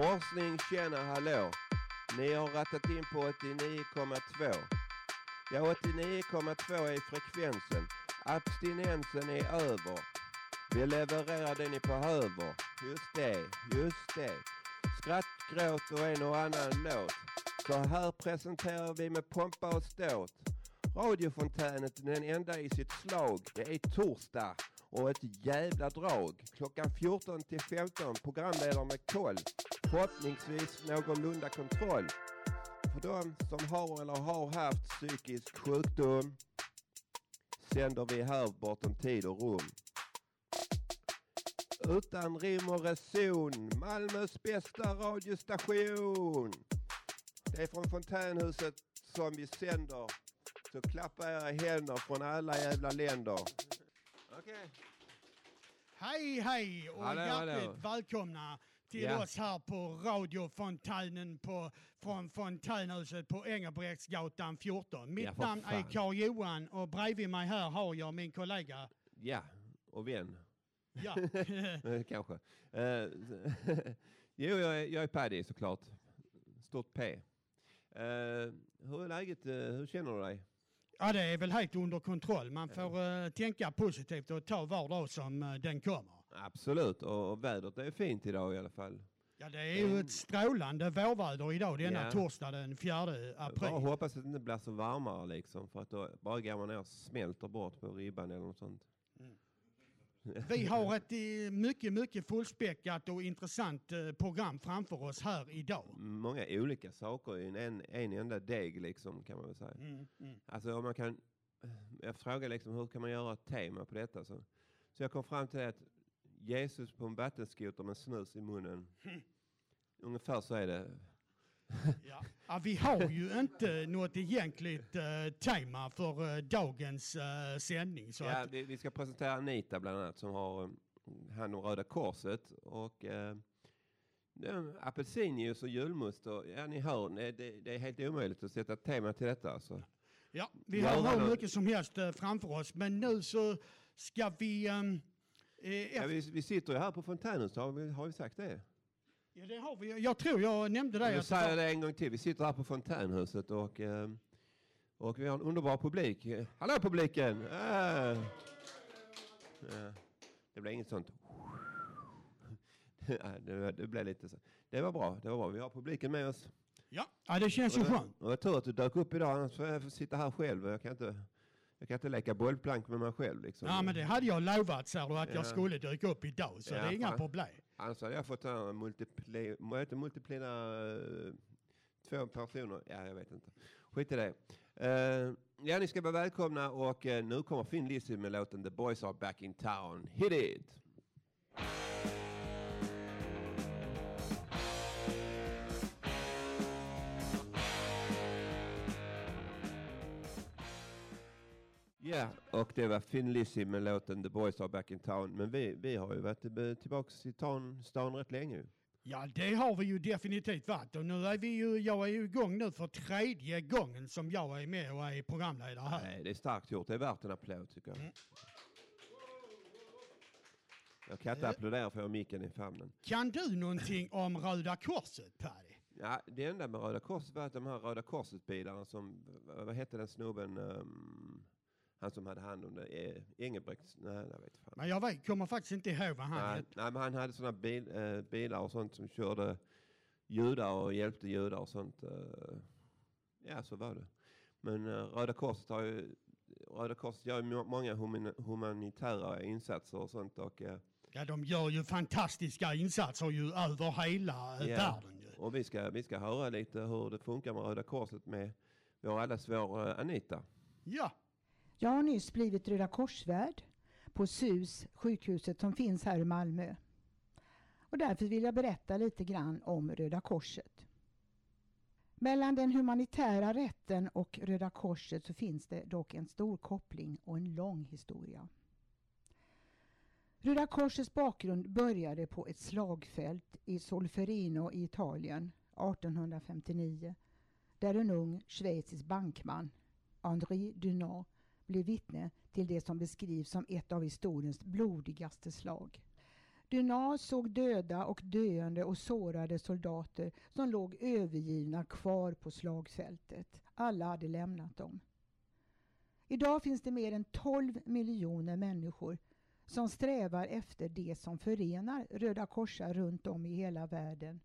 Morsning, tjena, hallå. Ni har rattat in på 89,2. Ja, 89,2 är frekvensen. Abstinensen är över. Vi levererar det ni behöver. Just det, just det. Skratt, gråt och en och annan låt. Så här presenterar vi med pompa och ståt. Radiofontänet den enda i sitt slag. Det är torsdag och ett jävla drag. Klockan 14 till 15 programledare med koll. Förhoppningsvis någorlunda kontroll. För de som har eller har haft psykisk sjukdom sänder vi här bortom tid och rum. Utan rim och reson, Malmös bästa radiostation. Det är från fontänhuset som vi sänder. Så klappa era händer från alla jävla länder. Okej. Hej hej och Hallå, hjärtligt hallå. välkomna till Ja. oss här på radiofontänen på, från fontänhuset på Engelbrektsgatan 14. Mitt Ja, namn är fan. Karl Johan och bredvid mig här har jag min kollega. Ja, och vän. Ja, Eh, Kanske. Eh, jo, jag är, jag är Paddy såklart. Stort P. Eh, hur är läget? Eh, hur känner du dig? ja det är väl helt under kontroll. Man får eh, tänka positivt och ta var dag som den kommer. Absolut, och, och vädret är fint idag i alla fall. Ja, det är ju ett strålande vårväder idag denna Ja. torsdag den 4 april. Bara hoppas att det inte blir så varmare liksom, för att då bara går man ner och smälter bort på ribban eller något sånt. Vi har ett eh, mycket, mycket fullspäckat och intressant eh, program framför oss här idag. Många olika saker i en, en, en enda deg liksom, kan man väl säga. Mm, Alltså om man kan, jag frågar liksom hur kan man göra ett tema på detta? Så, så jag kom fram till att Jesus på en vattenskoter med snus i munnen. Ungefär så är det. Ja. Ja, vi har ju inte något egentligt eh, tema för eh, dagens eh, sändning. Så Ja, att, vi, vi ska presentera Anita bland annat som har eh, hand om Röda Korset och ja, apelsinjuice och julmust. Och, ja, ni hör, det, det, är helt omöjligt att sätta tema till detta. Alltså. ja, vi har hur mycket som helst eh, framför oss. Men nu så ska vi... ehm, eh, Ja, efter, vi, vi sitter ju här på Fontänhuset, har vi, har vi sagt det? ja, det har vi. Jag tror jag nämnde det. Jag säger var- det en gång till. Vi sitter här på Fontänhuset och, eh, och vi har en underbar publik. Eh, Hallå publiken! Ja, det blev inget sånt. Det, det blev lite så. Det var bra. Det var bra. Vi har publiken med oss. Ja, ja, det känns ju det- skönt. och jag tur att du dök upp idag, annars får jag sitta här själv. Jag kan inte, jag kan inte leka bollplank med mig själv. Liksom. Ja, men det hade jag lovat ser du att Ja. jag skulle dyka upp idag. Så Ja, det är inga problem. Hade jag fått ta multipli, multiplina eh, två personer. Ja, jag vet inte. Skit i det. Eh, ja, ni ska vara välkomna och eh, nu kommer Finn Lizzy med låten The Boys Are Back In Town. Hit it! Ja, och det var Finn Lizzy med låten The Boys Are Back In Town. Men vi, vi har ju varit eh, tillbaka i stan, stan rätt länge. Ja, det har vi ju definitivt varit. Och nu är vi ju, jag är ju igång nu för tredje gången som jag är med och är programledare här. Nej, det är starkt gjort. Det är värt en applåd tycker jag. Jag kan inte applådera för jag har micken i famnen. Kan du någonting om Röda Korset, Paddy? Ja, det enda med Röda Korset var att de här Röda Korset-bilarna som, vad vad hette den snubben, ehm, han som hade hand om det, eh, Engelbrekt, nej jag vet fan. Men jag vet, kommer faktiskt inte ihåg vad han Nej, hette. nej, men han hade sådana bil, eh, bilar och sånt som körde judar och hjälpte judar och sånt. eh. ja, så var det. Men eh, Röda Korset har ju, Röda Korset gör ju må- många human, humanitära insatser och sånt och eh, Ja, de gör ju fantastiska insatser ju över hela eh, Ja, världen. Ju. Och vi ska, vi ska höra lite hur det funkar med Röda Korset med vår allas vår eh, Anita. Ja, jag har nyss blivit Röda Korsvärd på SUS, sjukhuset som finns här i Malmö. Och därför vill jag berätta lite grann om Röda Korset. Mellan den humanitära rätten och Röda Korset så finns det dock en stor koppling och en lång historia. Röda Korsets bakgrund började på ett slagfält i Solferino i Italien 1859 där en ung schweizisk bankman, André Dunant, blev vittne till det som beskrivs som ett av historiens blodigaste slag. Dunas såg döda och döende och sårade soldater som låg övergivna kvar på slagfältet. Alla hade lämnat dem. Idag finns det mer än 12 miljoner människor som strävar efter det som förenar Röda korsar runt om i hela världen.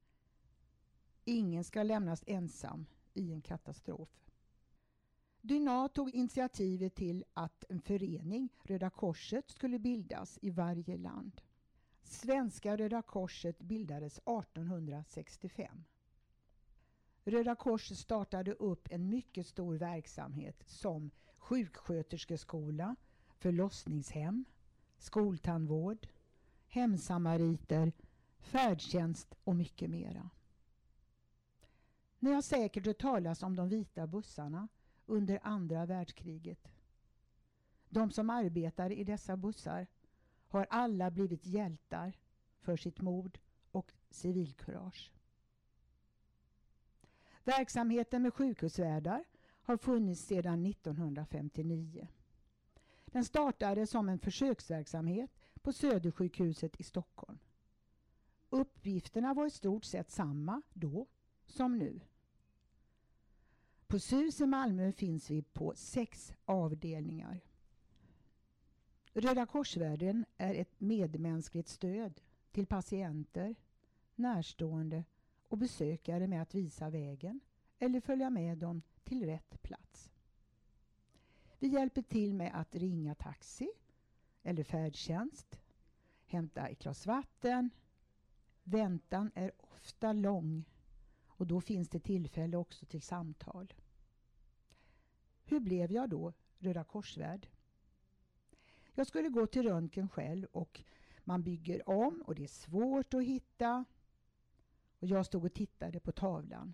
Ingen ska lämnas ensam i en katastrof. Dyna tog initiativet till att en förening, Röda korset, skulle bildas i varje land. Svenska Röda korset bildades 1865. Röda korset startade upp en mycket stor verksamhet som sjuksköterskeskola, förlossningshem, skoltandvård, hemsamariter, färdtjänst och mycket mera. Ni har säkert hört talas om de vita bussarna under andra världskriget. De som arbetar i dessa bussar har alla blivit hjältar för sitt mod och civilkurage. Verksamheten med sjukhusvärdar har funnits sedan 1959. Den startade som en försöksverksamhet på Södersjukhuset i Stockholm. Uppgifterna var i stort sett samma då som nu. På SUS i Malmö finns vi på sex avdelningar. Röda Korsvärlden är ett medmänskligt stöd till patienter, närstående och besökare med att visa vägen eller följa med dem till rätt plats. Vi hjälper till med att ringa taxi eller färdtjänst, hämta ett glas vatten. Väntan är ofta lång och då finns det tillfälle också till samtal. Hur blev jag då Röda korsvärd? Jag skulle gå till röntgen själv och man bygger om och det är svårt att hitta. Och jag stod och tittade på tavlan.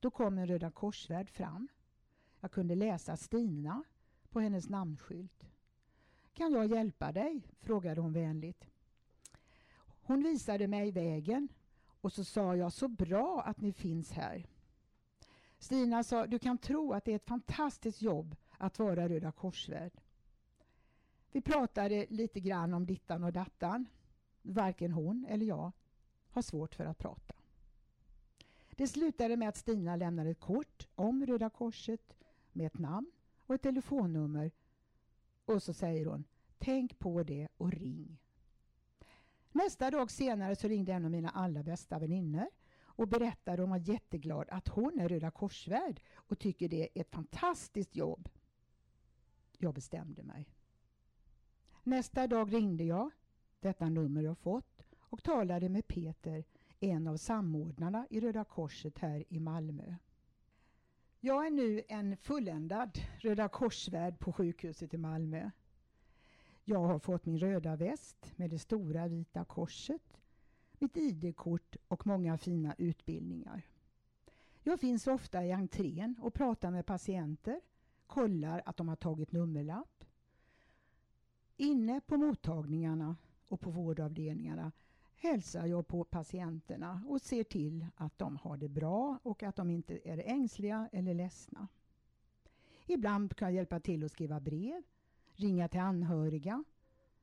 Då kom en Röda korsvärd fram. Jag kunde läsa Stina på hennes namnskylt. Kan jag hjälpa dig? frågade hon vänligt. Hon visade mig vägen och så sa jag så bra att ni finns här. Stina sa du kan tro att det är ett fantastiskt jobb att vara Röda korsvärd. Vi pratade lite grann om dittan och dattan. Varken hon eller jag har svårt för att prata. Det slutade med att Stina lämnade ett kort om Röda Korset med ett namn och ett telefonnummer. Och så säger hon, tänk på det och ring. Nästa dag senare så ringde en av mina allra bästa väninnor och berättade om var jätteglad att hon är Röda korsvärd och tycker det är ett fantastiskt jobb. Jag bestämde mig. Nästa dag ringde jag, detta nummer jag fått, och talade med Peter, en av samordnarna i Röda Korset här i Malmö. Jag är nu en fulländad Röda korsvärd på sjukhuset i Malmö. Jag har fått min röda väst med det stora vita korset, mitt ID-kort och många fina utbildningar. Jag finns ofta i entrén och pratar med patienter, kollar att de har tagit nummerlapp. Inne på mottagningarna och på vårdavdelningarna hälsar jag på patienterna och ser till att de har det bra och att de inte är ängsliga eller ledsna. Ibland kan jag hjälpa till att skriva brev, ringa till anhöriga,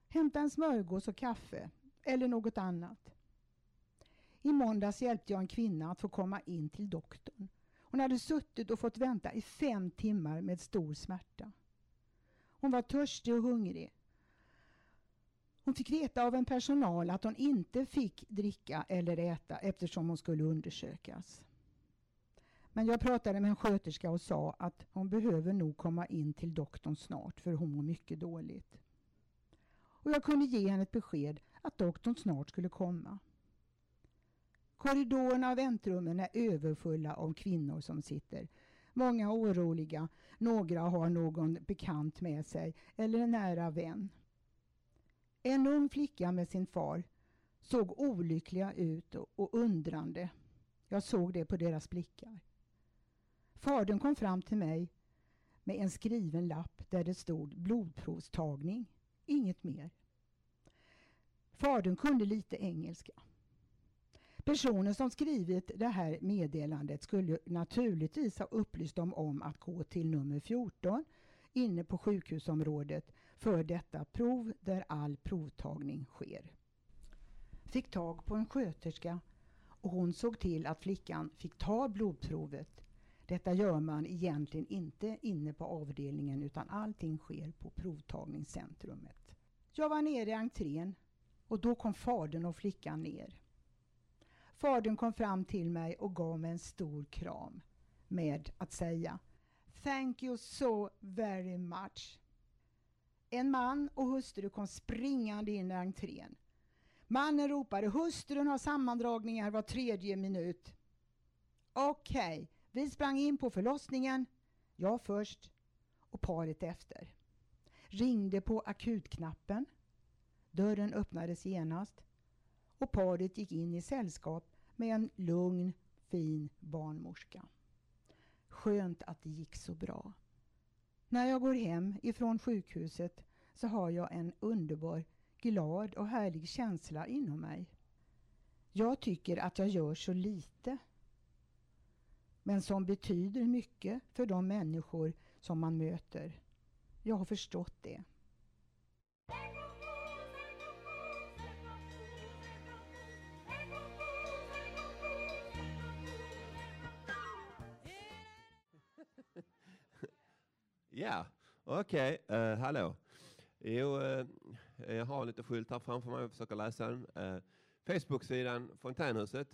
hämta en smörgås och kaffe eller något annat. I måndags hjälpte jag en kvinna att få komma in till doktorn. Hon hade suttit och fått vänta i fem timmar med stor smärta. Hon var törstig och hungrig hon fick veta av en personal att hon inte fick dricka eller äta eftersom hon skulle undersökas. Men jag pratade med en sköterska och sa att hon behöver nog komma in till doktorn snart för hon mår mycket dåligt. Och jag kunde ge henne ett besked att doktorn snart skulle komma. Korridorerna och väntrummen är överfulla av kvinnor som sitter. Många oroliga, några har någon bekant med sig eller en nära vän. En ung flicka med sin far såg olyckliga ut och undrande. Jag såg det på deras blickar. Fadern kom fram till mig med en skriven lapp där det stod blodprovstagning, inget mer. Fadern kunde lite engelska. Personen som skrivit det här meddelandet skulle naturligtvis ha upplyst dem om att gå till nummer 14 inne på sjukhusområdet för detta prov där all provtagning sker. fick tag på en sköterska och hon såg till att flickan fick ta blodprovet. Detta gör man egentligen inte inne på avdelningen utan allting sker på provtagningscentrumet. Jag var nere i entrén och då kom fadern och flickan ner. Fadern kom fram till mig och gav mig en stor kram med att säga Thank you so very much. En man och hustru kom springande in i entrén. Mannen ropade hustrun har sammandragningar var tredje minut. Okej, okay. vi sprang in på förlossningen. Jag först och paret efter. Ringde på akutknappen. Dörren öppnades genast och paret gick in i sällskap med en lugn, fin barnmorska. Skönt att det gick så bra. När jag går hem ifrån sjukhuset så har jag en underbar, glad och härlig känsla inom mig. Jag tycker att jag gör så lite men som betyder mycket för de människor som man möter. Jag har förstått det. Ja, okej. Okay. Uh, hallå. Jo, uh, jag har lite skyltar framför mig och försöker läsa den. Uh, Facebook-sidan Fontänhuset,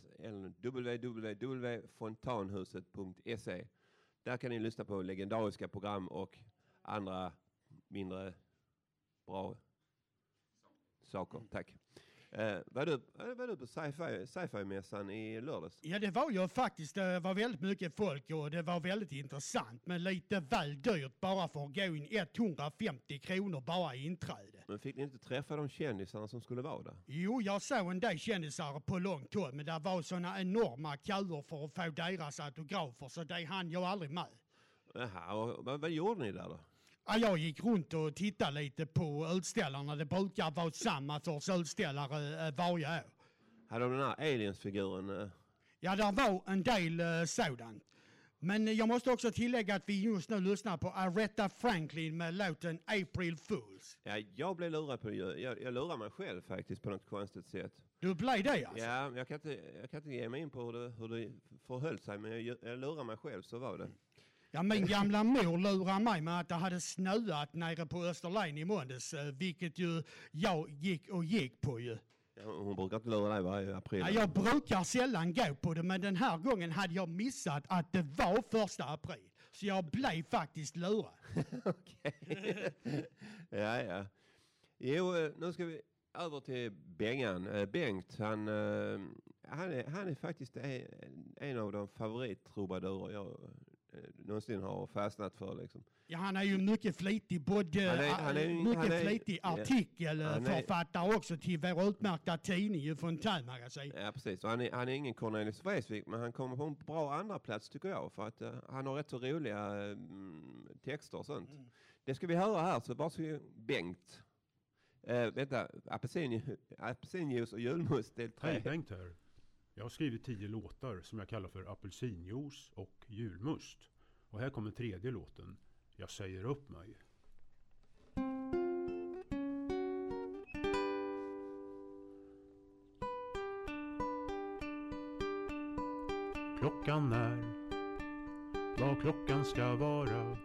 www.fontanhuset.se. Där kan ni lyssna på legendariska program och andra mindre bra saker. Tack. Eh, var, du, eh, var du på sci-fi-mässan i lördags? Ja det var jag faktiskt. Det var väldigt mycket folk och det var väldigt intressant. Men lite väl dyrt bara för att gå in 150 kronor bara i inträde. Men fick ni inte träffa de kändisarna som skulle vara där? Jo, jag såg en del kändisar på långt håll. Men det var sådana enorma köer för att få deras autografer så det hann jag aldrig med. Jaha, vad, vad gjorde ni där då? Ja, jag gick runt och tittade lite på utställarna. Det brukar vara samma sorts utställare eh, varje år. Hade de den här aliensfiguren? Eh? Ja, det var en del eh, sådant. Men jag måste också tillägga att vi just nu lyssnar på Aretha Franklin med låten April Fools. Ja, jag blev lurad på jag, jag lurar mig själv faktiskt på något konstigt sätt. Du blev det alltså? Ja, jag kan inte, jag kan inte ge mig in på hur det, hur det förhöll sig, men jag, jag lurar mig själv, så var det. Ja, min gamla mor lurade mig med att det hade snöat nere på Österlen i måndags, eh, vilket ju jag gick och gick på ju. Hon brukar inte lura dig varje april. Ja, jag brukar sällan gå på det, men den här gången hade jag missat att det var första april. Så jag blev faktiskt lurad. Okej. ja, ja. Jo, eh, nu ska vi över till Bengan. Eh, Bengt, han, han, är, han är faktiskt en av de favorittrubadurer jag någonsin har fastnat för. Liksom. Ja, han är ju mycket flitig, både han är, han är, mycket han är, flitig artikelförfattare också till vår utmärkta tidning Fontänmagasin. Ja, precis. Och han, är, han är ingen Cornelis Vreeswijk, men han kommer på en bra andra plats tycker jag, för att uh, han har rätt så roliga um, texter och sånt. Mm. Det ska vi höra här, så varsågod Bengt. Uh, vänta, apelsinjuice och julmust del 3. Hej, Bengt här. Jag har skrivit tio låtar som jag kallar för apelsinjuice och julmust. Och här kommer tredje låten. Jag säger upp mig. Klockan är vad klockan ska vara.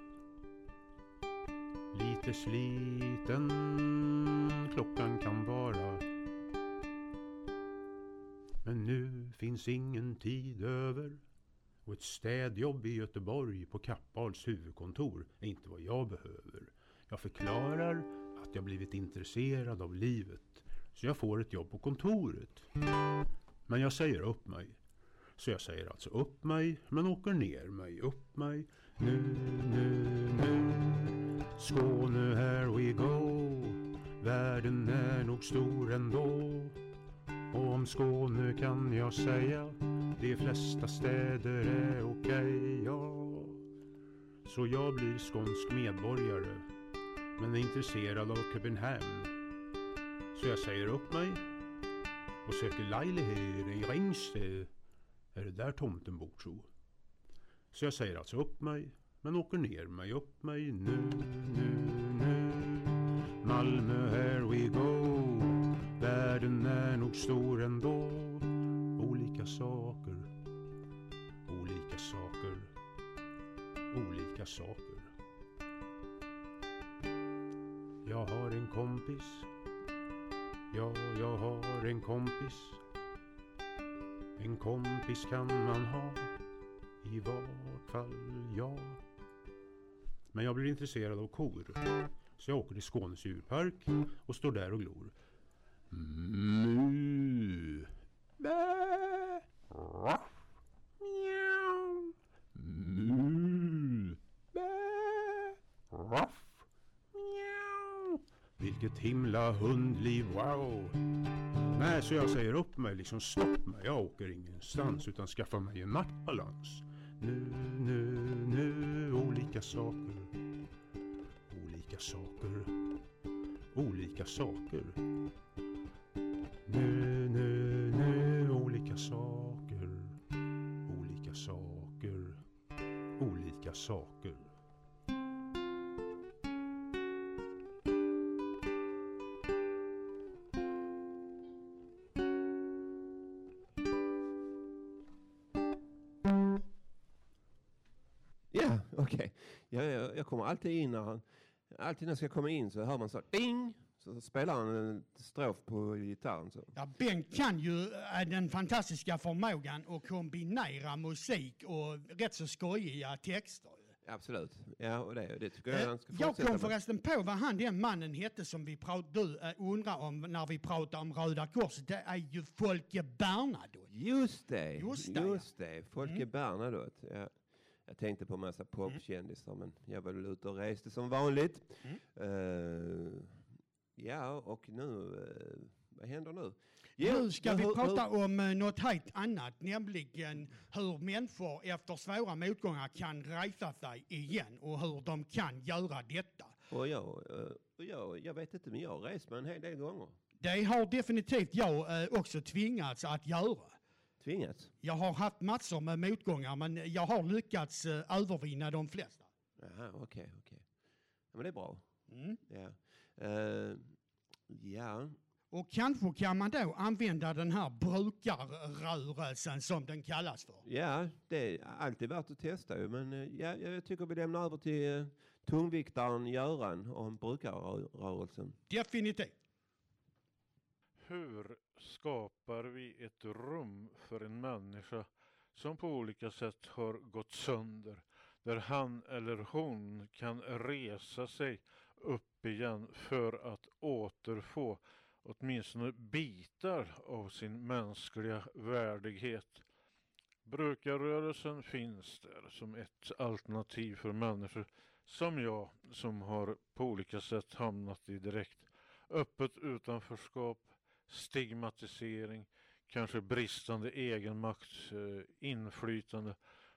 Lite sliten klockan kan vara. Men nu finns ingen tid över och ett städjobb i Göteborg på Kappahls huvudkontor är inte vad jag behöver. Jag förklarar att jag blivit intresserad av livet så jag får ett jobb på kontoret. Men jag säger upp mig. Så jag säger alltså upp mig men åker ner mig, upp mig. Nu, nu, nu. Skåne, here we go. Världen är nog stor ändå. Och om Skåne kan jag säga de flesta städer är okej, okay, ja. Så jag blir skånsk medborgare men är intresserad av Köpenhamn. Så jag säger upp mig och söker lejlighet i Ringsted. Är det där tomten bor tro? Så jag säger alltså upp mig men åker ner mig, upp mig nu, nu, nu. Malmö, here we go. Världen är nog stor ändå olika saker. Olika saker. Olika saker. Jag har en kompis. Ja, jag har en kompis. En kompis kan man ha. I vart fall jag. Men jag blir intresserad av kor. Så jag åker till Skånes djurpark och står där och glor. Mu. Bä. Ruff. Mjau. Mu. Bä. Ruff. Mjau. Vilket himla hundliv, wow! Nej, så jag säger upp mig, liksom stopp mig. Jag åker ingenstans utan skaffar mig en nattbalans. Nu, nu, nu, olika saker. Olika saker. Olika saker. Nu, nu, nu, olika saker. Olika saker. Olika saker. Ja, okej. Ja, jag, jag kommer alltid in när han, alltid när jag ska komma in så hör man så ding! Så spelar han en strof på gitarren. Så. Ja, Bengt kan ju äh, den fantastiska förmågan att kombinera musik och rätt så skojiga texter. Absolut. Ja, och det, det tycker jag Eh, han ska Jag kom med. förresten på vad han den mannen hette som vi prat, du äh, undrar om när vi pratar om Röda Korset. Det är ju Folke Bernadotte. Just det, Just det, just det. Folke Mm. Bernadotte. Ja. Jag tänkte på en massa popkändisar men jag var väl ute och reste som vanligt. Mm. Eh, ja, och nu, eh, vad händer nu? Nu ska vi hur- prata hur- om eh, något helt annat, nämligen hur människor efter svåra motgångar kan resa sig igen och hur de kan göra detta. Och jag, eh, och jag, jag vet inte, men jag har rest mig en hel del gånger. Det har definitivt jag eh, också tvingats att göra. Tvingats. Jag har haft massor med motgångar men jag har lyckats eh, övervinna de flesta. Jaha, okej, okej. Ja, men det är bra. Mm. Ja. Eh, ja, Och kanske kan man då använda den här brukarrörelsen som den kallas för. ja, det är alltid värt att testa ju. Men eh, ja, jag tycker vi lämnar över till eh, tungviktaren Göran om brukarrörelsen. Definitivt. Hur skapar vi ett rum för en människa som på olika sätt har gått sönder, där han eller hon kan resa sig upp igen för att återfå åtminstone bitar av sin mänskliga värdighet. Brukarrörelsen finns där som ett alternativ för människor som jag som har på olika sätt hamnat i direkt öppet utanförskap, stigmatisering, kanske bristande egenmakt, eh, inflytande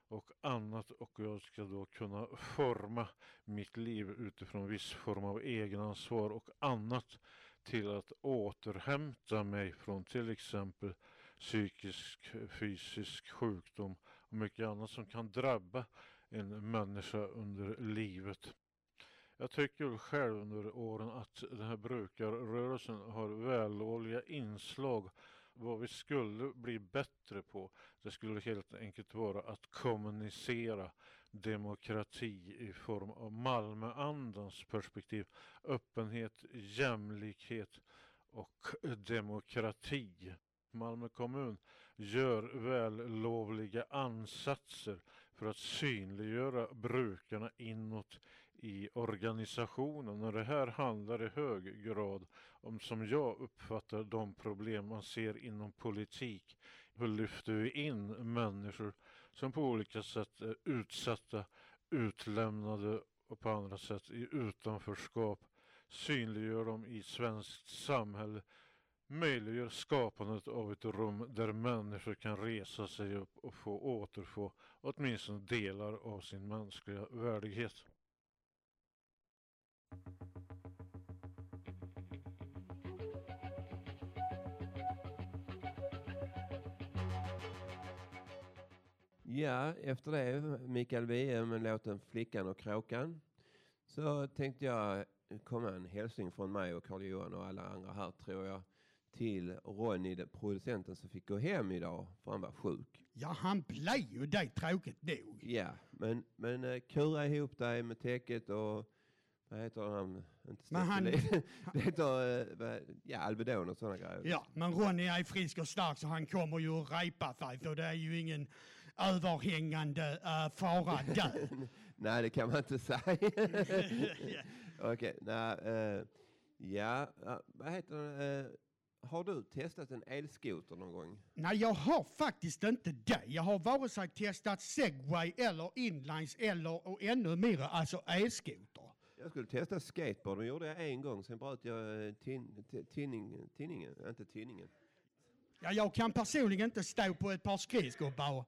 och annat och jag ska då kunna forma mitt liv utifrån viss form av egenansvar och annat till att återhämta mig från till exempel psykisk, fysisk sjukdom och mycket annat som kan drabba en människa under livet. Jag tycker själv under åren att den här brukarrörelsen har vällovliga inslag. Vad vi skulle bli bättre på, det skulle helt enkelt vara att kommunicera demokrati i form av Malmöandans perspektiv. Öppenhet, jämlikhet och demokrati. Malmö kommun gör vällovliga ansatser för att synliggöra brukarna inåt i organisationen och det här handlar i hög grad om som jag uppfattar de problem man ser inom politik. Hur lyfter vi in människor som på olika sätt är utsatta, utlämnade och på andra sätt i utanförskap, synliggör dem i svenskt samhälle möjliggör skapandet av ett rum där människor kan resa sig upp och få återfå åtminstone delar av sin mänskliga värdighet. Ja, efter det, Mikael Wiehe med låten Flickan och kråkan, så tänkte jag komma en hälsning från mig och Carl Johan och alla andra här tror jag till Ronny, producenten som fick gå hem idag för han var sjuk. Ja, han blev ju det tråkigt nog. Ja, men, men eh, kura ihop dig med täcket och vad heter han? Inte Men han-. Det heter eh, ja, Alvedon och sådana grejer. Ja, men Ronny är frisk och stark så han kommer ju att repa sig så det är ju ingen överhängande uh, fara där. Nej, det kan man inte säga. Okej, nej. eh, ja, ja, vad heter eh, har du testat en elskoter någon gång? Nej, jag har faktiskt inte det. Jag har vare sig testat segway eller inlines eller och ännu mer alltså elskoter. Jag skulle testa skateboard, det gjorde jag en gång. Sen bröt jag eh, tin, tinning, tinningen, inte tinningen. Ja, jag kan personligen inte stå på ett par skridskor bara.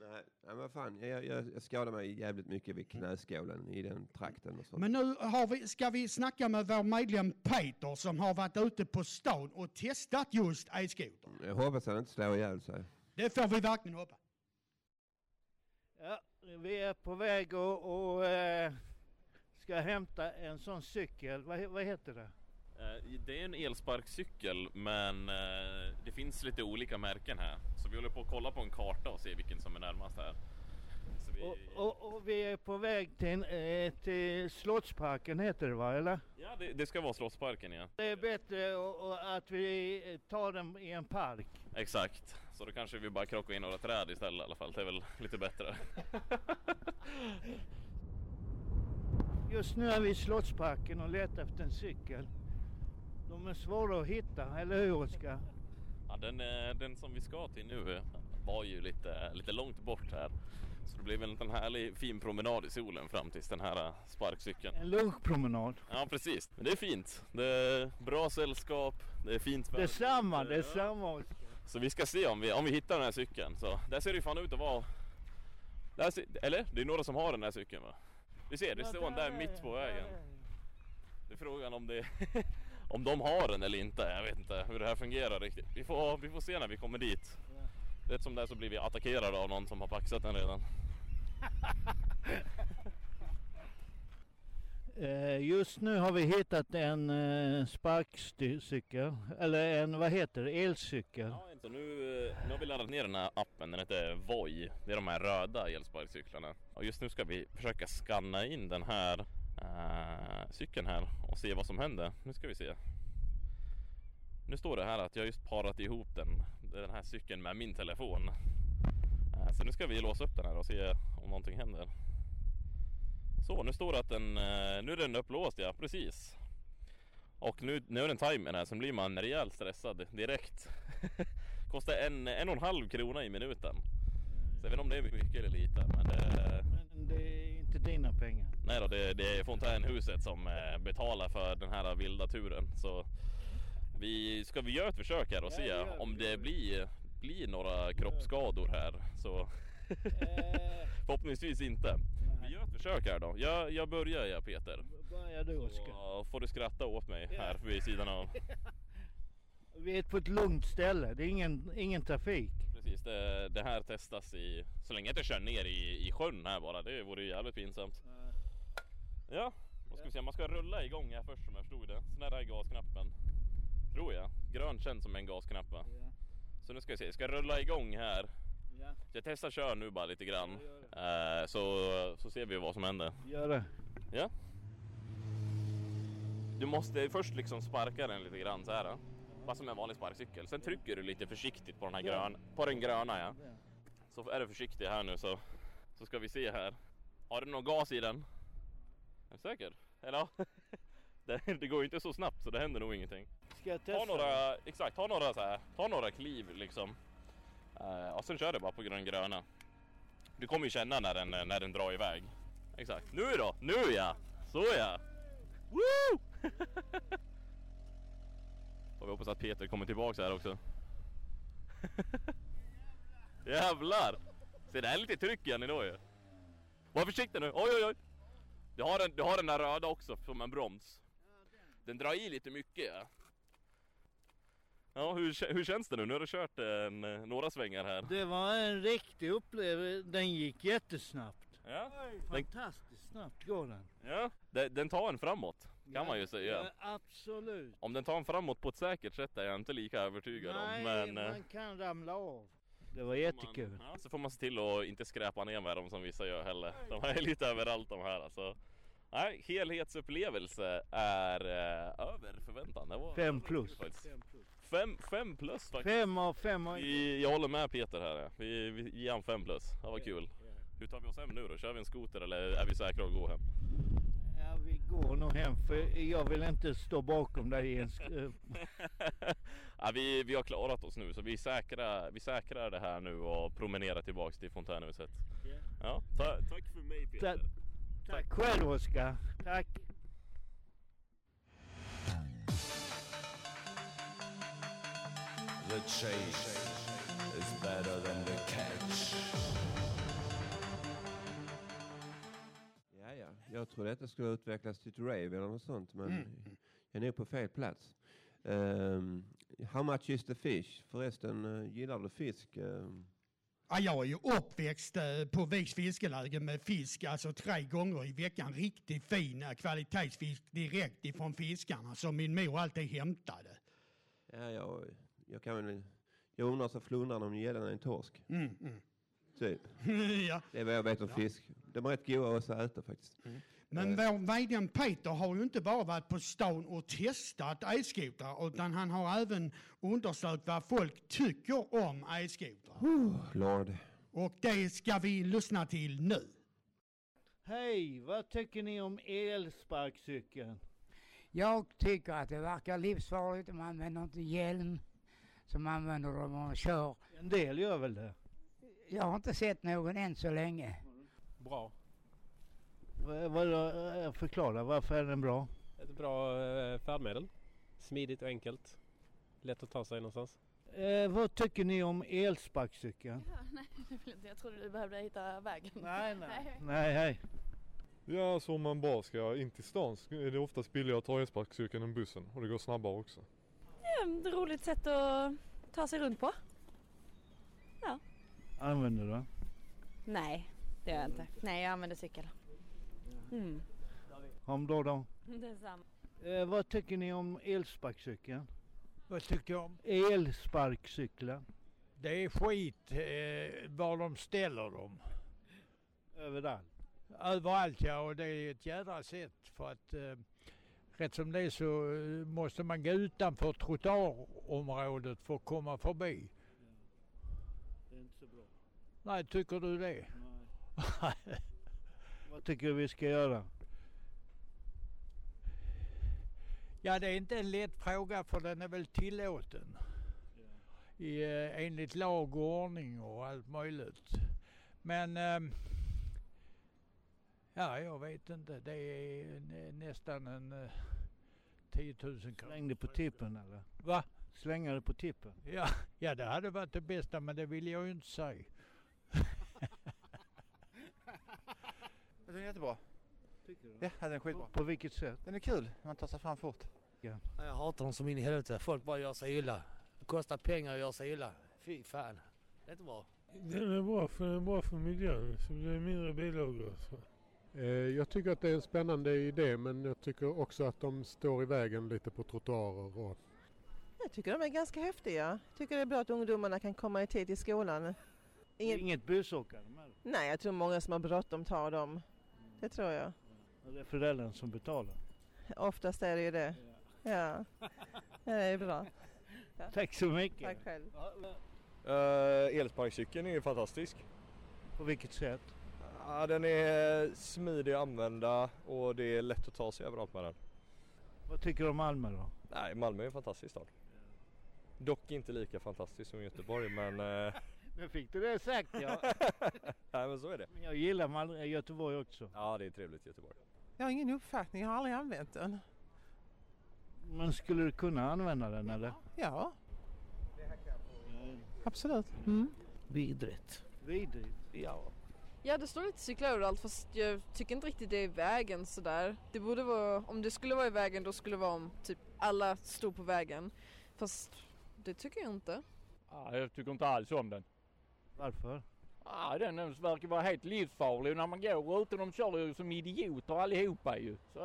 Nej, nej, vad fan. Jag, jag, jag skadade mig jävligt mycket vid knäskålen i den trakten och så. Men nu har vi, ska vi snacka med vår medlem Peter som har varit ute på stan och testat just elskoter. Jag hoppas han inte slår ihjäl sig. Det får vi verkligen hoppas. Ja, vi är på väg eh, ska hämta en sån cykel. Vad, vad heter det? Eh, Det är en elsparkcykel men eh, det finns lite olika märken här. Så vi håller på att kolla på en karta och se vilken som är närmast här. Vi... Och, och, och vi är på väg till, eh, till Slottsparken heter det va, eller? Ja, det, det ska vara Slottsparken ja. Det är bättre och, och att vi tar den i en park. Exakt. Så då kanske vi bara krockar in några träd istället i alla fall. Det är väl lite bättre. Just nu är vi i Slottsparken och letar efter en cykel. De är svåra att hitta, eller hur Oskar? Ja, den, eh, den som vi ska till nu eh, var ju lite, lite långt bort här. Så det blev en liten härlig fin promenad i solen fram tills den här eh, sparkcykeln. En lunchpromenad. Ja precis, men det är fint. Det är bra sällskap, det är fint väder. Detsamma, detsamma Oskar. Så vi ska se om vi, om vi hittar den här cykeln. Så där ser det ju fan ut att vara... Där ser, eller? Det är några som har den här cykeln va? Vi ser, det står en där mitt på vägen. Det är frågan om det... om de har den eller inte. Jag vet inte hur det här fungerar riktigt. Vi får, vi får se när vi kommer dit. Rätt som det är så blir vi attackerade av någon som har paxat den redan. Eh, just nu har vi hittat en eh, sparkcykel, eller en, vad heter det, elcykel. Ja, så nu, eh, nu har vi laddat ner den här appen, den heter Voi. Det är de här röda elsparkcyklarna. Och just nu ska vi försöka scanna in den här uh, cykeln här och se vad som händer. Nu ska vi se. Nu står det här att jag just parat ihop den, den här cykeln med min telefon. Eh, så nu ska vi låsa upp den här och se om någonting händer. Så, nu står det att den, eh, nu är den upplåst ja, precis. Och nu, nu är den timern här, sen blir man rejält stressad direkt. Kostar en, en och en halv krona i minuten. Så jag vet inte om det är mycket eller lite, men det, Men det är inte dina pengar. nej då, det, det är fontänhuset som eh, betalar för den här vilda turen. Så vi, ska vi göra ett försök här och Ja, se det gör vi, om det det blir, blir några kroppsskador här. Så Eh, förhoppningsvis inte. Gör ett försök här då. Jag, jag börjar ja Peter. börja du Oskar. Så får du skratta åt mig här vid sidan av. Vi är på ett lugnt ställe, det är ingen, ingen trafik. Precis, det, det här testas i, så länge jag inte kör ner i, i sjön här bara. Det vore ju jävligt pinsamt. Ja, vad ska vi se, man ska rulla igång här först som jag förstod det. Sen är det här gasknappen. Tror jag. Grön känns som en gasknapp va? Så nu ska vi se, jag ska rulla igång här. Så jag testar kör nu bara lite grann. Ja, Eh, så, så ser vi vad som händer. gör det. Ja. Du måste först liksom sparka den lite grann så här. Då. Bara som en vanlig sparkcykel. Sen trycker du lite försiktigt på den här grön, på den gröna ja. Så är du försiktig här nu så, så ska vi se här. Har du någon gas i den? Är du säker? Eller? det, det går ju inte så snabbt så det händer nog ingenting. Ska jag testa? Ta några, exakt, ta några så här, ta några kliv liksom. Uh, och sen kör du bara på den gröna. Du kommer ju känna när den, när den drar iväg. Exakt, nu då, nu ja! Så ja! Woo! och vi hoppas att Peter kommer tillbaks här också. Jävlar! Se det är lite tryck igen idag ju. Var försiktig nu, oj oj oj! Du har, den, du har den där röda också som en broms. Den drar i lite mycket ja. Ja, hur, hur känns det nu? Nu har du kört en, eh, några svängar här. Det var en riktig upplevelse, den gick jättesnabbt. Ja, Fantastiskt snabbt går den. ja. Den, den tar en framåt. Kan man ju säga. Ja, absolut. Om den tar en framåt på ett säkert sätt är jag inte lika övertygad Nej, om. Men eh, man kan ramla av. Det var man, jättekul. ja, så får man se till att inte skräpa ner med dem som vissa gör heller. De är lite överallt de här alltså. Nej, helhetsupplevelse är eh, över förväntan. Det var, Fem det var plus. Fem, fem plus faktiskt. Fem av fem har Vi, jag håller med Peter här. Vi, vi ger han fem plus. Det var kul. Hur tar vi oss hem nu då? Kör vi en skoter eller är vi säkra att gå hem? Ja, vi går nog hem för jag vill inte stå bakom dig i en eh, ja, vi, vi har klarat oss nu så vi säkrar, vi säkrar det här nu och promenerar tillbaks till fontänhuset. Ja, ta, tack för mig Peter. Tack. Tack själv Oskar. Tack. The chase is better than the catch. Ja, ja. Jag tror detta skulle utvecklas till ett rave eller något sånt, men Mm. jag är nog på fel plats. Um, how much is the fish? Förresten, uh, gillar du fisk? Um, Ja, jag är ju uppväxt eh, på Viks fiskeläge med fisk, alltså tre gånger i veckan. Riktigt fin eh, kvalitetsfisk direkt ifrån fiskarna som min mor alltid hämtade. ja, jag, jag kan väl... Jag undrar så flundrar om gällen är en torsk. Mm, mm. Typ. ja. Det är vad jag vet om fisk. De är rätt goda också att äta faktiskt. Men vår vdn Peter har ju inte bara varit på stan och testat elskotrar utan han har även undersökt vad folk tycker om elskotrar. Lord. Och det ska vi lyssna till nu. Hej, vad tycker ni om elsparkcykeln? Jag tycker att det verkar livsfarligt om man använder inte hjälm som använder dem och kör. En del gör väl det? Jag har inte sett någon än så länge. Bra. Eh, Förklara, varför är den bra? Ett bra eh, färdmedel. Smidigt och enkelt. Lätt att ta sig någonstans. Eh, vad tycker ni om elsparkcykeln? Ja, nej, jag trodde du behövde hitta vägen. Nej, nej. Nej, hej. Ja, alltså om man bara ska in till stan så är det oftast billigare att ta elsparkcykeln än bussen och det går snabbare också. Ja, ett roligt sätt att ta sig runt på. Använder du? Nej, det gör jag inte. Nej, jag använder cykel. Mm. Ha en bra dag. Detsamma. Eh, vad tycker ni om elsparkcykeln? Vad tycker jag om? Elsparkcykeln. Det är skit eh, var de ställer dem. Överallt. Överallt ja, och det är ett jädra sätt för att eh, rätt som det är så eh, måste man gå utanför trottoarområdet för att komma förbi. Det är inte så bra. Nej, tycker du det? Vad tycker du vi ska göra? Ja, det är inte en lätt fråga för den är väl tillåten. I, eh, enligt lag och ordning och allt möjligt. Men ehm, ja, jag vet inte. Det är nä- nästan en eh, 10 000 kronor. Släng det på tippen eller? Va? Slänga det på tippen? Ja, ja, det hade varit det bästa men det vill jag ju inte säga. Den är jättebra. Tycker du? Ja, den är skitbra. På vilket sätt? Den är kul, man tar sig fram fort. Ja. Jag hatar dem som in i helvete. Folk bara gör sig illa. Det kostar pengar att göra sig illa. Fy fan. Det är inte bra. Den är bra för den är bra för miljön så det blir mindre bilavgaser. Eh, Jag tycker att det är en spännande idé men jag tycker också att de står i vägen lite på trottoarer. Och... Jag tycker de är ganska häftiga. Jag tycker det är bra att ungdomarna kan komma i tid till skolan. Ingen... Inget busåkare med? Nej, jag tror många som har bråttom tar dem. Det tror jag. Det är föräldrarna som betalar. Oftast är det ju det. Ja, ja det är bra. Ja. Tack så mycket. Tack själv. Uh, elsparkcykeln är ju fantastisk. På vilket sätt? Ja, den är smidig att använda och det är lätt att ta sig överallt med den. Vad tycker du om Malmö då? Nej, Malmö är en fantastisk stad. Dock inte lika fantastisk som Göteborg men... Uh... Nu fick du det sagt ja. Nej men så är det. Men jag gillar Malmö, Göteborg också. Ja det är trevligt Göteborg. Jag har ingen uppfattning, jag har aldrig använt den. Men skulle du kunna använda den eller? Ja. Absolut. Mm. Vidrigt. Vidrigt? Ja. Ja det står lite cyklar överallt fast jag tycker inte riktigt det är vägen sådär. Det borde vara, om det skulle vara i vägen då skulle det vara om typ alla stod på vägen. Fast det tycker jag inte. Ja, jag tycker inte alls om den. Varför? Ja, den verkar vara helt livsfarlig. När man går ute, de kör ju som idioter allihopa ju. Så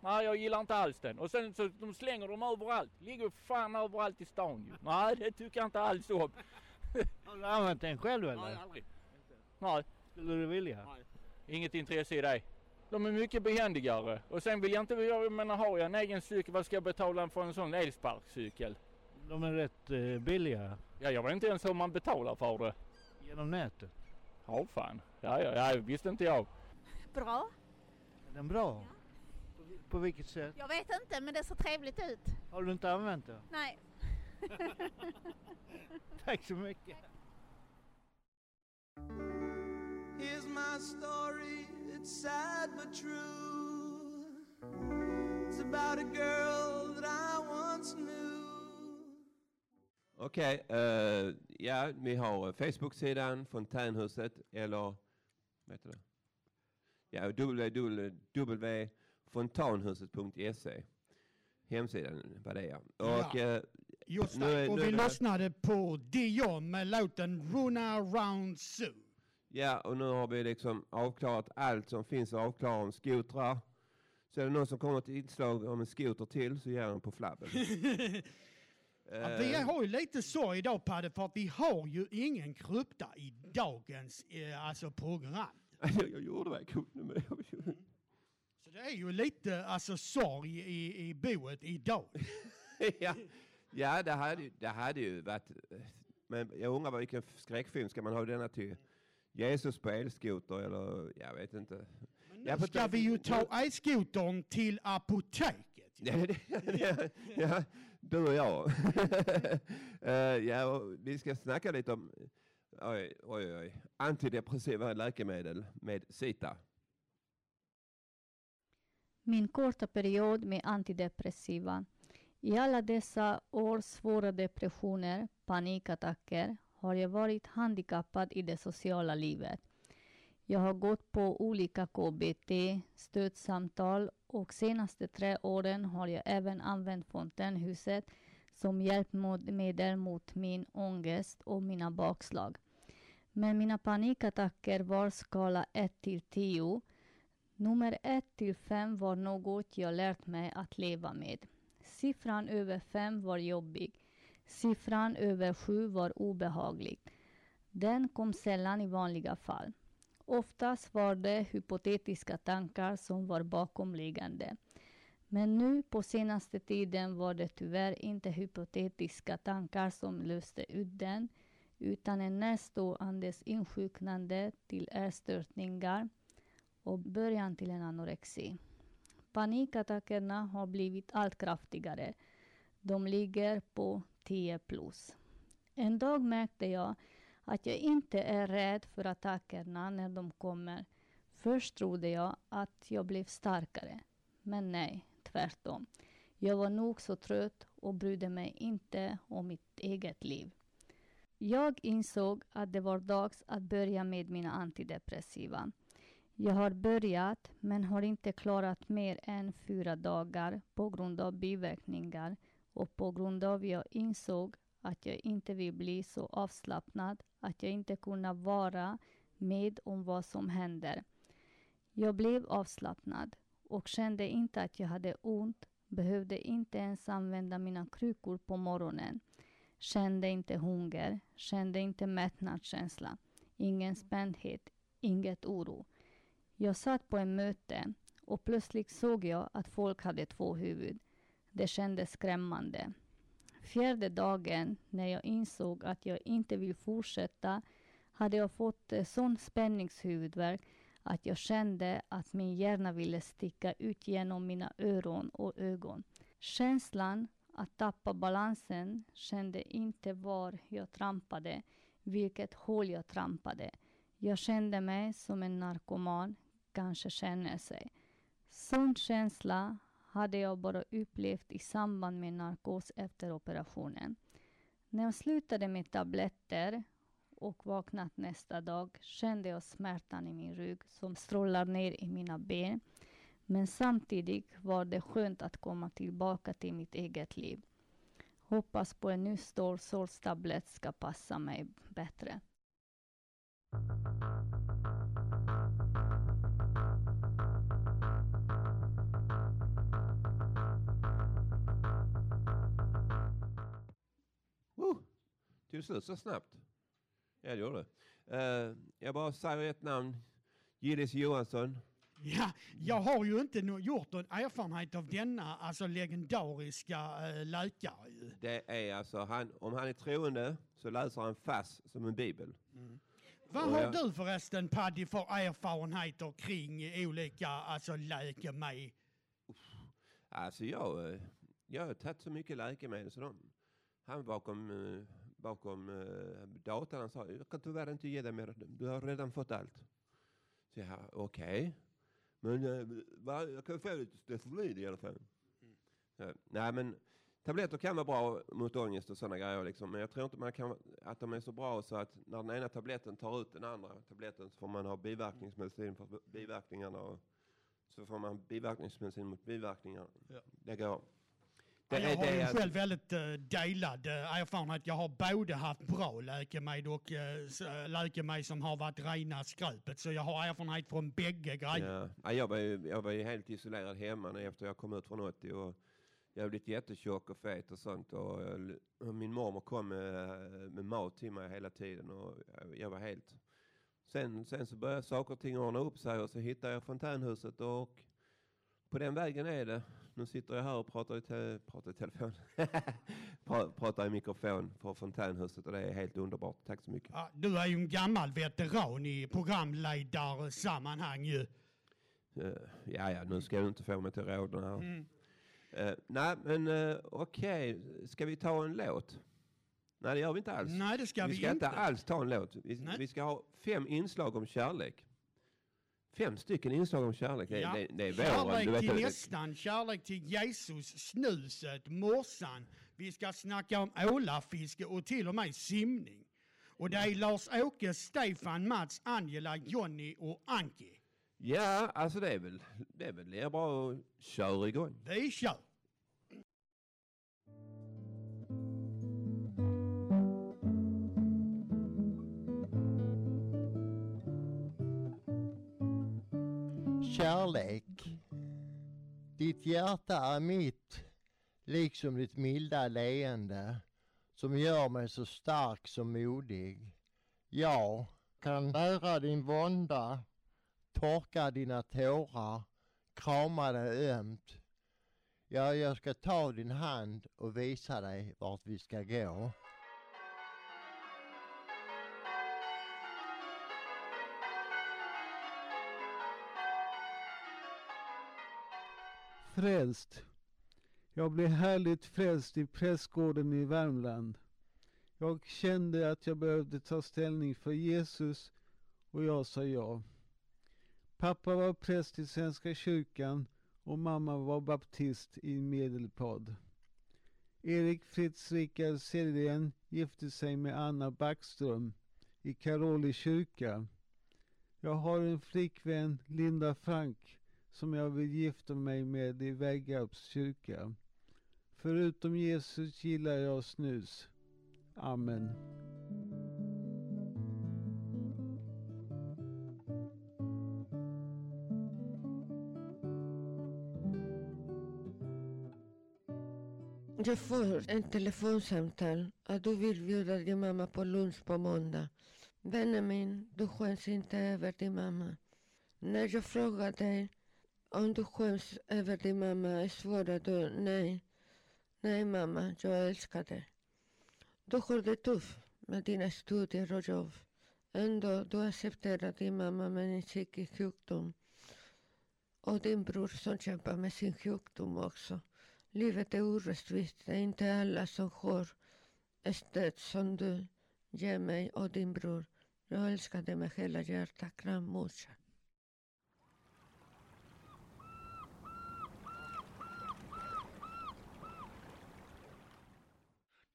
nej, jag gillar inte alls den. Och sen så de slänger dem överallt. Ligger fan överallt i stan ju. Nej, det tycker jag inte alls om. Har du använt den själv eller? Nej, aldrig. Nej. Skulle du vilja? Nej. Inget intresse i det. De är mycket behändigare. Och sen vill jag inte, jag menar har jag en egen cykel, vad ska jag betala för en sån elsparkcykel? De är rätt eh, billiga. Ja, jag vet inte ens hur man betalar för det. Genom nätet. Ja, fan. Ja, ja, ja, visste inte jag. Bra. Är den bra? På, vi- på vilket sätt? Jag vet inte, men det ser trevligt ut. Har du inte använt det? Nej. Tack så mycket. Here's my story, it's sad but true. It's about a girl that I once knew. Okej, eh, ja, vi har Facebook-sidan Fontänhuset eller vad heter det? Ja, www.fontanhuset.se Hemsidan var det ja. Och, Ja, eh, Just nu och nu vi här- lyssnade på Dion med låten Runa Round Zoo. Ja, och nu har vi liksom avklarat allt som finns att avklara om skotrar. Så är det någon som kommer till inslag om en skoter till så ger den på flabben. Ja, vi har ju lite så idag Padde, för att vi har ju ingen krypta i dagens eh, alltså, program. jag, jag gjorde vad jag kunde med Så det är ju lite alltså, sorg i, i boet idag. ja, ja det, hade, det hade ju varit... Men jag undrar vilken skräckfilm ska man ha denna till? Jesus på elskoter eller jag vet inte. Ja, Nu ska vi ju ta elskotern till apoteket. Ja, det- ja, ja, du och jag. Eh, ja, och vi ska snacka lite om oj, oj, oj, antidepressiva läkemedel med Sita. Min korta period med antidepressiva. I alla dessa år svåra depressioner, panikattacker, har jag varit handikappad i det sociala livet. Jag har gått på olika KBT, stödsamtal och senaste tre åren har jag även använt Fontänhuset som hjälpmedel mot min ångest och mina bakslag. Men mina panikattacker var skala 1 till 10 Nummer 1 till 5 var något jag lärt mig att leva med. Siffran över 5 var jobbig. Siffran över sju var obehaglig. Den kom sällan i vanliga fall. Oftast var det hypotetiska tankar som var bakomliggande. Men nu på senaste tiden var det tyvärr inte hypotetiska tankar som löste ut den, utan en närståendes insjuknande till ätstörningar och början till en anorexi. Panikattackerna har blivit allt kraftigare. De ligger på 10 plus. En dag märkte jag att jag inte är rädd för attackerna när de kommer. Först trodde jag att jag blev starkare. Men nej, tvärtom. Jag var nog så trött och brydde mig inte om mitt eget liv. Jag insåg att det var dags att börja med mina antidepressiva. Jag har börjat men har inte klarat mer än fyra dagar på grund av biverkningar och på grund av jag insåg att jag inte vill bli så avslappnad att jag inte kunde vara med om vad som händer. Jag blev avslappnad och kände inte att jag hade ont, behövde inte ens använda mina krukor på morgonen. Kände inte hunger, kände inte mättnadskänsla, ingen spändhet, inget oro. Jag satt på ett möte och plötsligt såg jag att folk hade två huvud. Det kändes skrämmande. Fjärde dagen, när jag insåg att jag inte vill fortsätta, hade jag fått sån spänningshuvudvärk att jag kände att min hjärna ville sticka ut genom mina öron och ögon. Känslan att tappa balansen kände inte var jag trampade, vilket hål jag trampade. Jag kände mig som en narkoman kanske känner sig. Sån känsla hade jag bara upplevt i samband med narkos efter operationen. När jag slutade med tabletter och vaknat nästa dag kände jag smärtan i min rygg som strålar ner i mina ben. Men samtidigt var det skönt att komma tillbaka till mitt eget liv. Hoppas på en ny stor ska passa mig bättre. Tog det slut så snabbt? Ja, det gjorde det. Eh, jag bara säger ett namn. Gillis Johansson. Ja, jag har ju inte gjort någon erfarenhet av denna alltså legendariska äh, läkare. Det är alltså, han, om han är troende så läser han fast som en bibel. Vad Och har jag- du förresten Paddy för erfarenheter kring olika alltså läkemedel? Alltså jag, eh, jag har tagit så mycket läkemedel så de, han bakom, bakom eh, datorn han sa, jag kan tyvärr inte ge dig mer, du har redan fått allt. Så jag, okej. Men eh, va, jag kan få lite Stefolid i alla fall. Ja, nej men tabletter kan vara bra mot ångest och sådana grejer liksom. Men jag tror inte man kan, att de är så bra så att när den ena tabletten tar ut den andra tabletten så får man ha biverkningsmedicin för biverkningarna. Och så får man biverkningsmedicin mot biverkningarna. Det går. Ja, jag har ju att- själv väldigt uh, delad uh, erfarenhet. Jag har både haft bra läkemedel och uh, läkemedel som har varit rena skräpet. Så jag har erfarenhet från bägge grejer. Ja. Ja, jag, var ju, jag var ju helt isolerad hemma efter jag kom ut från 80 och jag har blivit jättetjock och fet och sånt. Och, jag- och min mormor kom med, med mat till mig hela tiden och jag, jag var helt... Sen, sen så började saker och ting ordna upp sig och så hittade jag fontänhuset och på den vägen är det. Nu sitter jag här och pratar i, te, pratar i telefon. pra, pratar i mikrofon för fontänhuset och det är helt underbart. Tack så mycket. Ja, du är ju en gammal veteran i programledarsammanhang ju. Eh, ja, ja, nu ska du inte få mig till råden här. Mm. Eh, nej, men uh, okej. Ska vi ta en låt? Nej, det gör vi inte alls. Nej, det ska vi ska inte inte. alls ta en låt. Vi, vi ska ha fem inslag om kärlek. Fem stycken inslag om kärlek. Det, Ja. det, det är våren. Kärlek du vet till nästan, kärlek till Jesus, snuset, morsan. Vi ska snacka om ålafiske och till och med simning. Och det är Lars-Åke, Stefan, Mats, Angela, Jonny och Anki. Ja, alltså det är väl, det är väl det är bra att köra igång. Vi kör! Kärlek. Ditt hjärta är mitt, liksom ditt milda leende, som gör mig så stark som modig. Jag kan nära din vånda, torka dina tårar, krama dig ömt. Ja, jag ska ta din hand och visa dig vart vi ska gå. Frälst. Jag blev härligt frälst i prästgården i Värmland. Jag kände att jag behövde ta ställning för Jesus och jag sa ja. Pappa var präst i Svenska kyrkan och mamma var baptist i Medelpad. Erik Fritz Rickard Sedgren gifte sig med Anna Backström i Karoli kyrka. Jag har en flickvän, Linda Frank, som jag vill gifta mig med i Väggarps kyrka. Förutom Jesus gillar jag snus. Amen. Jag får ett telefonsamtal att du vill bjuda din mamma på lunch på måndag. Vännen min, du skäms inte över din mamma. När jag frågar dig om du skäms över din mamma svarar du nej. Nej mamma, jag älskar dig. Du har det tufft med dina studier och jobb. Ändå du accepterar din mamma med en psykisk sjukdom. Och din bror som kämpar med sin sjukdom också. Livet är orättvist. Det är inte alla som har ett stöd som du ger mig och din bror. Jag älskar dig med hela hjärtat. Kram morsan.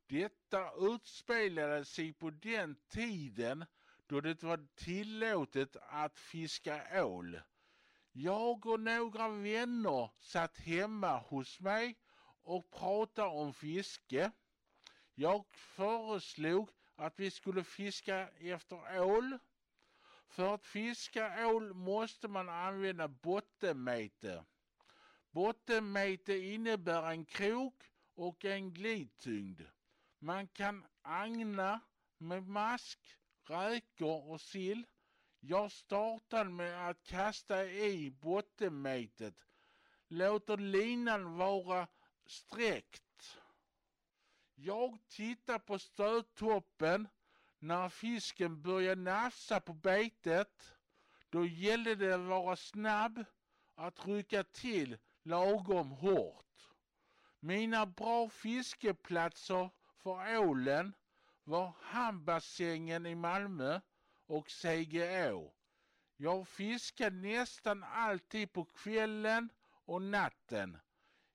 Detta utspelade sig på den tiden då det var tillåtet att fiska ål. Jag och några vänner satt hemma hos mig och pratade om fiske. Jag föreslog att vi skulle fiska efter ål För att fiska ål måste man använda bottenmete. Bottenmete innebär en krok och en glidtyngd. Man kan agna med mask, räkor och sill. Jag startar med att kasta i bottenmetet. Låter linan vara sträckt. Jag tittar på stödtoppen när fisken börjar nafsa på betet. Då gällde det att vara snabb att rycka till lagom hårt. Mina bra fiskeplatser för ålen var hamnbassängen i Malmö och Segeå. Jag fiskade nästan alltid på kvällen och natten.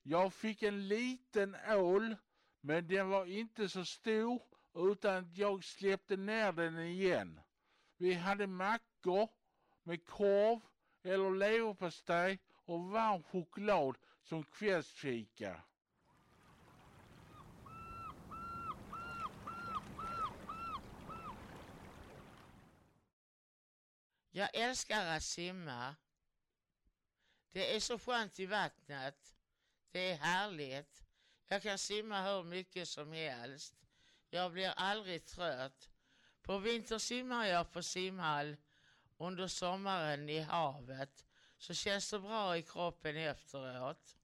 Jag fick en liten ål men den var inte så stor utan jag släppte ner den igen. Vi hade mackor med korv eller leverpastej och varm choklad som kvällsfika. Jag älskar att simma. Det är så skönt i vattnet. Det är härligt. Jag kan simma hur mycket som helst. Jag blir aldrig trött. På vinter simmar jag på simhall. Under sommaren i havet. Så känns det bra i kroppen efteråt.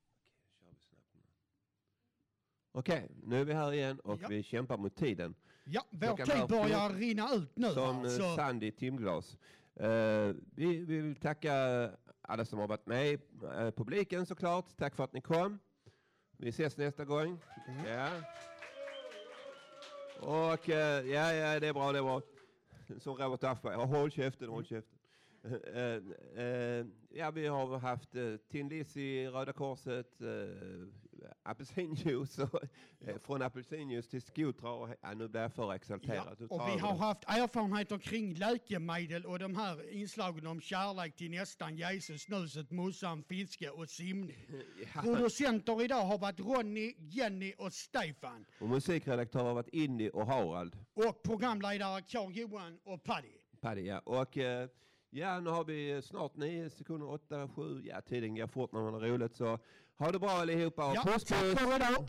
Okej, nu är vi här igen och Ja. vi kämpar mot tiden. Ja, vår tid börjar rinna ut nu. Som här, eh, så- sand i timglas. Eh, vi, vi vill tacka alla som har varit med, uh, publiken såklart. Tack för att ni kom. Vi ses nästa gång. Ja. Och eh, ja, ja, det är bra, det är bra. Som Robert Aschberg, håll käften, håll käften. Eh, eh, ja, vi har haft uh, Tin Lizzy, Röda Korset, uh, apelsinjuice, och, eh, från apelsinjuice till skotrar. Och, ja, nu blir jag för exalterad. Du Och vi har haft erfarenheter kring läkemedel och de här inslagen om kärlek till nästan, Jesus, snuset, mussan, fiske och simning. Producenter idag har varit Ronny, Jenny och Stefan. Och musikredaktör har varit Indy och Harald. Och programledare Carl-Johan och Paddy. Paddy, ja. Och eh, ja, nu har vi snart nio sekunder, åtta, sju. Ja, tiden går fort när man har roligt. Så ha det bra allihopa Ja, puss tack puss! för idag.